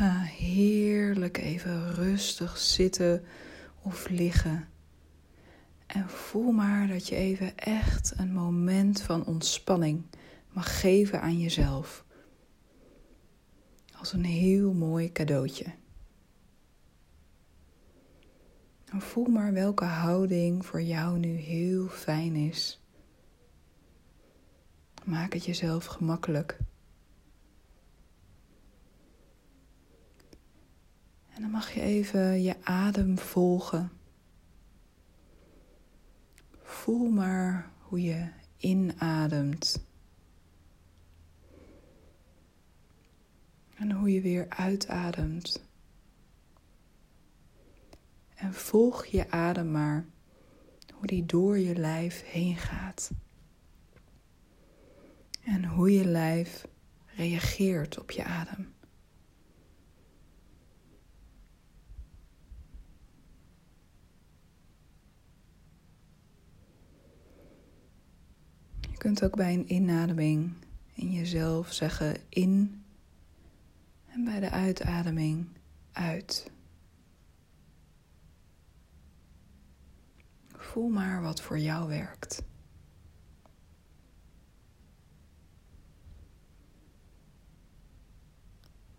ga heerlijk even rustig zitten of liggen. En voel maar dat je even echt een moment van ontspanning mag geven aan jezelf. Als een heel mooi cadeautje. Voel maar welke houding voor jou nu heel fijn is. Maak het jezelf gemakkelijk. En dan mag je even je adem volgen. Voel maar hoe je inademt. En hoe je weer uitademt. En volg je adem maar, hoe die door je lijf heen gaat. En hoe je lijf reageert op je adem. Kunt ook bij een inademing in jezelf zeggen in en bij de uitademing uit. Voel maar wat voor jou werkt.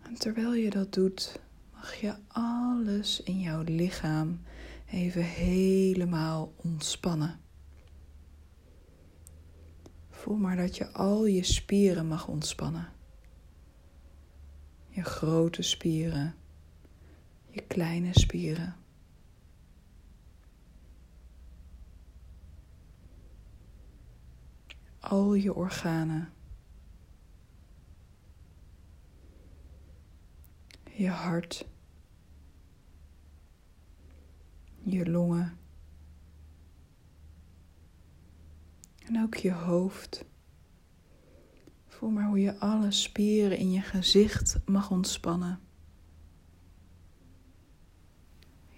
En terwijl je dat doet, mag je alles in jouw lichaam even helemaal ontspannen. Voel maar dat je al je spieren mag ontspannen. Je grote spieren, je kleine spieren. al je organen. Je hart. Je longen. En ook je hoofd. Voel maar hoe je alle spieren in je gezicht mag ontspannen.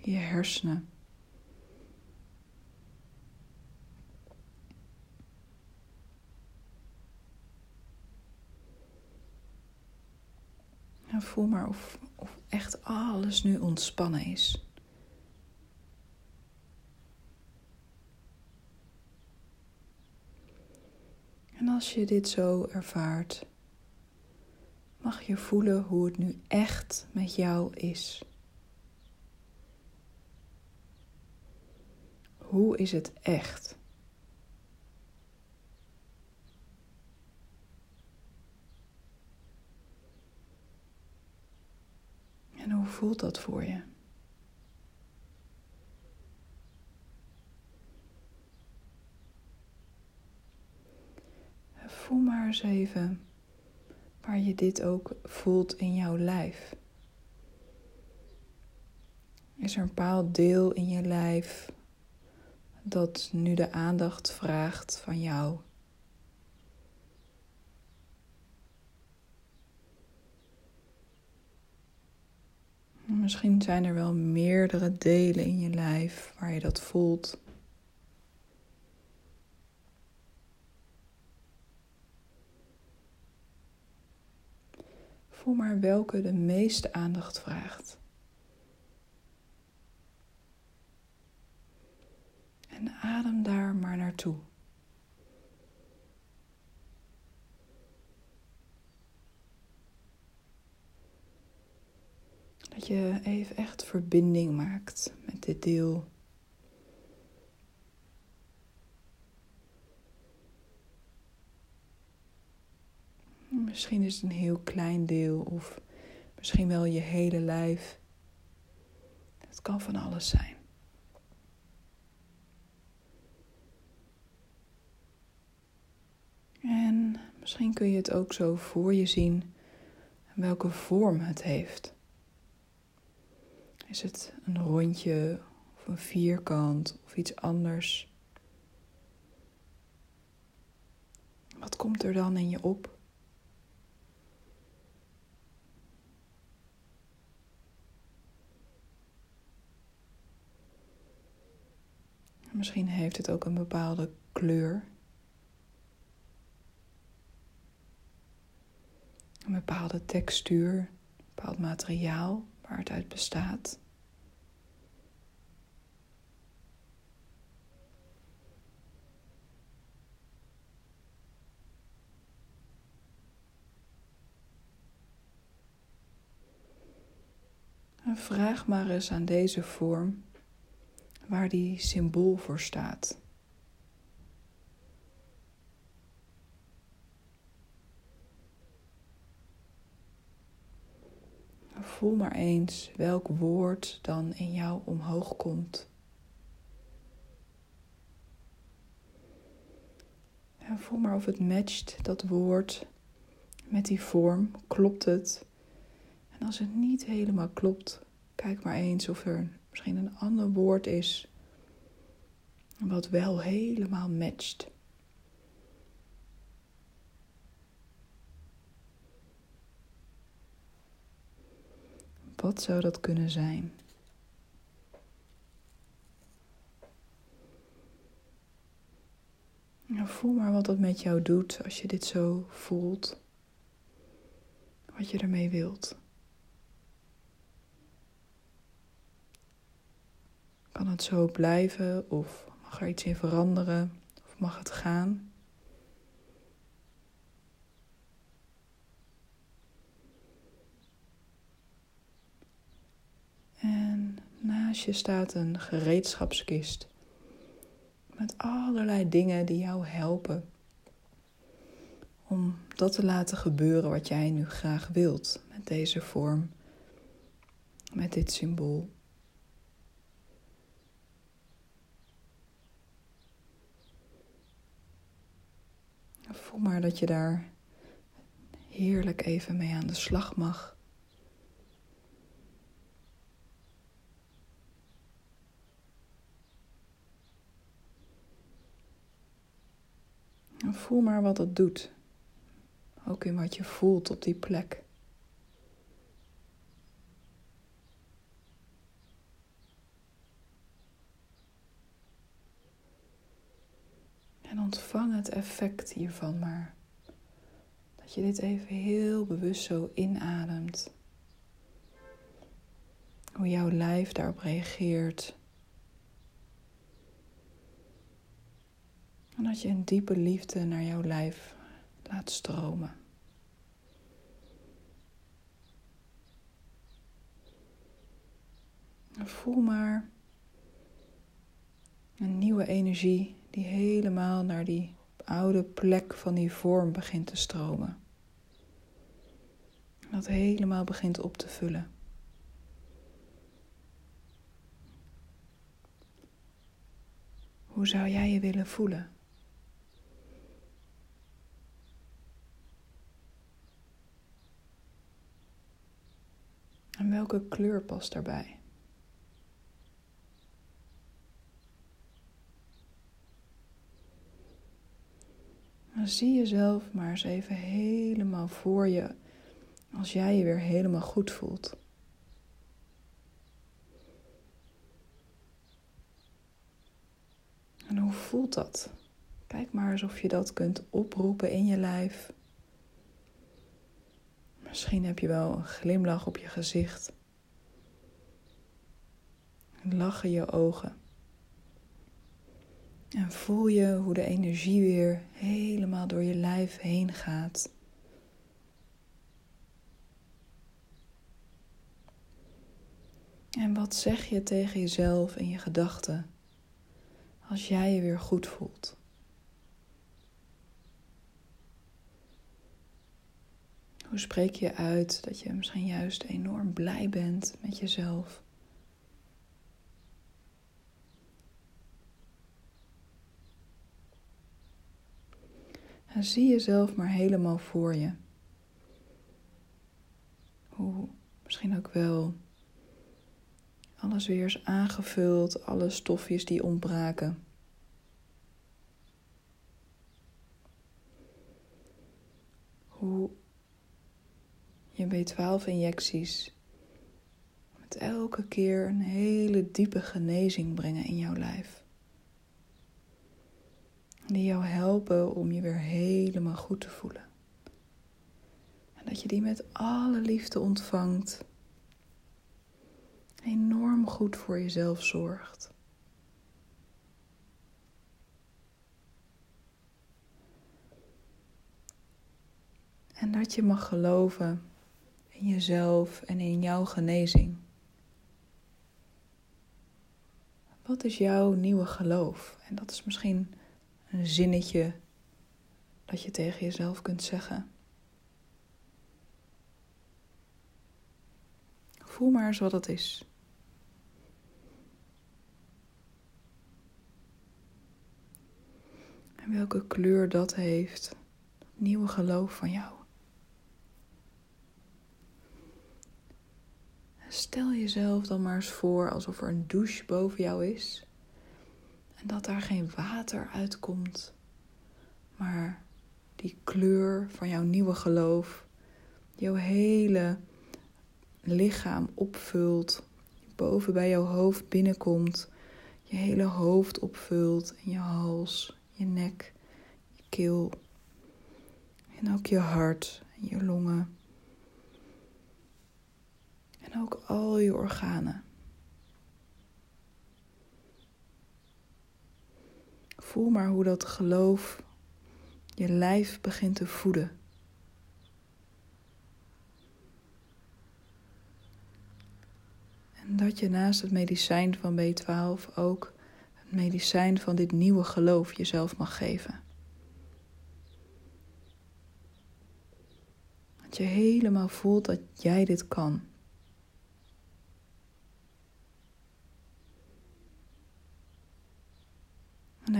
Je hersenen. En voel maar of, of echt alles nu ontspannen is. Als je dit zo ervaart, mag je voelen hoe het nu echt met jou is. Hoe is het echt? En hoe voelt dat voor je? Voel maar eens even waar je dit ook voelt in jouw lijf. Is er een bepaald deel in je lijf dat nu de aandacht vraagt van jou? Misschien zijn er wel meerdere delen in je lijf waar je dat voelt. Voel maar welke de meeste aandacht vraagt. En adem daar maar naartoe. Dat je even echt verbinding maakt met dit deel. Misschien is het een heel klein deel of misschien wel je hele lijf. Het kan van alles zijn. En misschien kun je het ook zo voor je zien welke vorm het heeft. Is het een rondje of een vierkant of iets anders? Wat komt er dan in je op? Misschien heeft het ook een bepaalde kleur. Een bepaalde textuur, bepaald materiaal waar het uit bestaat. Vraag maar eens aan deze vorm waar die symbool voor staat. Voel maar eens welk woord dan in jou omhoog komt. En voel maar of het matcht, dat woord, met die vorm. Klopt het? En als het niet helemaal klopt, kijk maar eens of er misschien een ander woord is wat wel helemaal matcht. Wat zou dat kunnen zijn? Nou, voel maar wat dat met jou doet als je dit zo voelt. Wat je ermee wilt. Kan het zo blijven of mag er iets in veranderen of mag het gaan? En naast je staat een gereedschapskist met allerlei dingen die jou helpen om dat te laten gebeuren wat jij nu graag wilt met deze vorm, met dit symbool. Voel maar dat je daar heerlijk even mee aan de slag mag. Voel maar wat het doet. Ook in wat je voelt op die plek. En ontvang het effect hiervan maar. Dat je dit even heel bewust zo inademt. Hoe jouw lijf daarop reageert. En dat je een diepe liefde naar jouw lijf laat stromen. voel maar een nieuwe energie die helemaal naar die oude plek van die vorm begint te stromen. Dat helemaal begint op te vullen. Hoe zou jij je willen voelen? En welke kleur past daarbij? Dan zie jezelf maar eens even helemaal voor je als jij je weer helemaal goed voelt. En hoe voelt dat? Kijk maar eens of je dat kunt oproepen in je lijf. Misschien heb je wel een glimlach op je gezicht. Lachen je ogen. En voel je hoe de energie weer helemaal door je lijf heen gaat. En wat zeg je tegen jezelf en je gedachten als jij je weer goed voelt? Hoe spreek je uit dat je misschien juist enorm blij bent met jezelf? En zie jezelf maar helemaal voor je. Hoe misschien ook wel alles weer is aangevuld, alle stofjes die ontbraken. Hoe je B12-injecties met elke keer een hele diepe genezing brengen in jouw lijf. Die jou helpen om je weer helemaal goed te voelen. En Dat je die met alle liefde ontvangt. Enorm goed voor jezelf zorgt. En dat je mag geloven in jezelf en in jouw genezing. Wat is jouw nieuwe geloof? En dat is misschien een zinnetje dat je tegen jezelf kunt zeggen. Voel maar eens wat het is. En welke kleur dat heeft, nieuwe geloof van jou. Stel jezelf dan maar eens voor alsof er een douche boven jou is en dat daar geen water uitkomt, maar die kleur van jouw nieuwe geloof jouw hele lichaam opvult, boven bij jouw hoofd binnenkomt, je hele hoofd opvult en je hals, je nek, je keel en ook je hart en je longen en ook al je organen. Voel maar hoe dat geloof je lijf begint te voeden. En dat je naast het medicijn van B12 ook het medicijn van dit nieuwe geloof jezelf mag geven. Dat je helemaal voelt dat jij dit kan.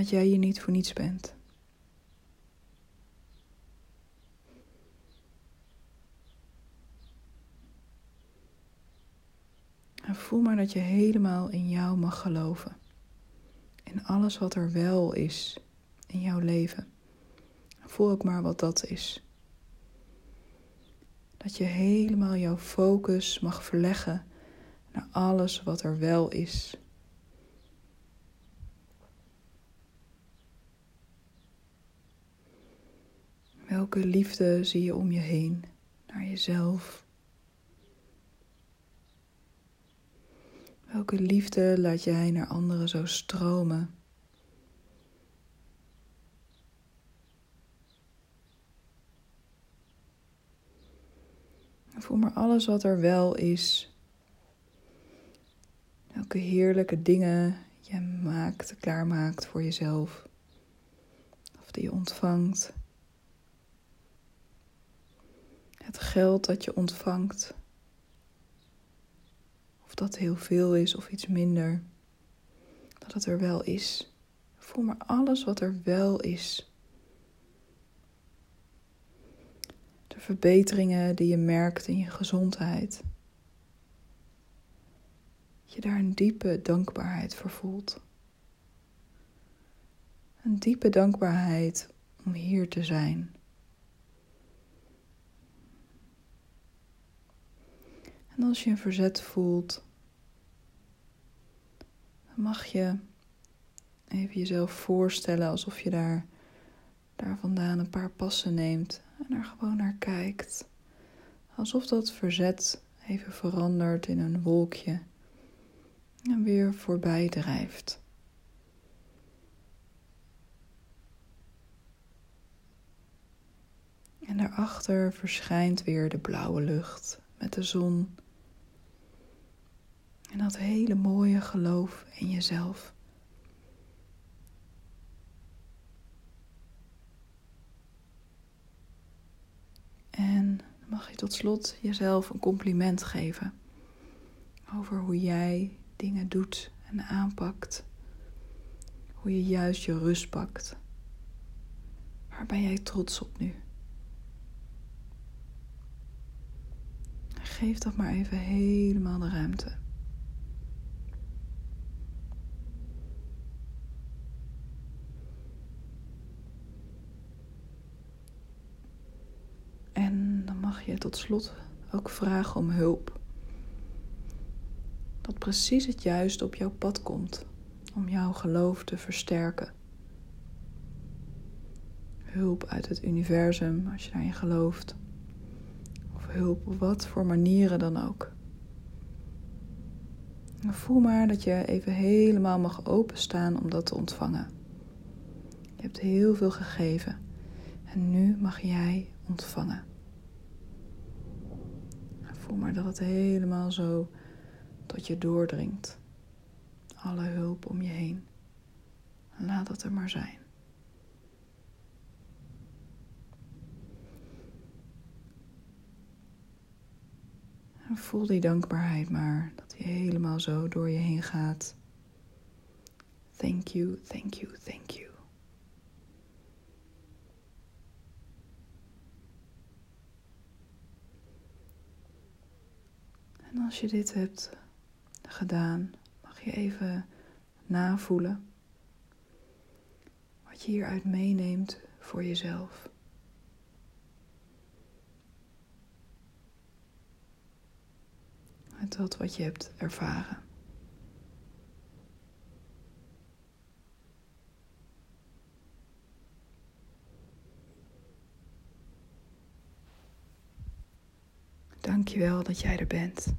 Dat jij je niet voor niets bent. En voel maar dat je helemaal in jou mag geloven. In alles wat er wel is in jouw leven. Voel ook maar wat dat is. Dat je helemaal jouw focus mag verleggen naar alles wat er wel is. Welke liefde zie je om je heen, naar jezelf? Welke liefde laat jij naar anderen zo stromen? Voel maar alles wat er wel is. Welke heerlijke dingen je maakt, klaarmaakt voor jezelf. Of die je ontvangt het geld dat je ontvangt. Of dat heel veel is of iets minder. Dat het er wel is. Voel maar alles wat er wel is. De verbeteringen die je merkt in je gezondheid. Dat je daar een diepe dankbaarheid voor voelt. Een diepe dankbaarheid om hier te zijn. En als je een verzet voelt, dan mag je even jezelf voorstellen alsof je daar, daar vandaan een paar passen neemt en er gewoon naar kijkt. Alsof dat verzet even verandert in een wolkje en weer voorbij drijft. En daarachter verschijnt weer de blauwe lucht met de zon en dat hele mooie geloof in jezelf. En mag je tot slot jezelf een compliment geven over hoe jij dingen doet en aanpakt. Hoe je juist je rust pakt. Waar ben jij trots op nu? Geef dat maar even helemaal de ruimte. Je tot slot ook vragen om hulp. Dat precies het juiste op jouw pad komt om jouw geloof te versterken. Hulp uit het universum als je daarin gelooft. hulp op wat voor manieren dan ook. voel maar dat je even helemaal mag openstaan om dat te ontvangen. Je hebt heel veel gegeven en nu mag jij ontvangen. Voel maar dat het helemaal zo tot je doordringt. Alle hulp om je heen. Laat het er maar zijn. En voel die dankbaarheid maar, dat die helemaal zo door je heen gaat. Thank you, thank you, thank you. En als je dit hebt gedaan, mag je even navoelen wat je hieruit meeneemt voor jezelf. Met dat wat je hebt ervaren. Dankjewel dat jij er bent.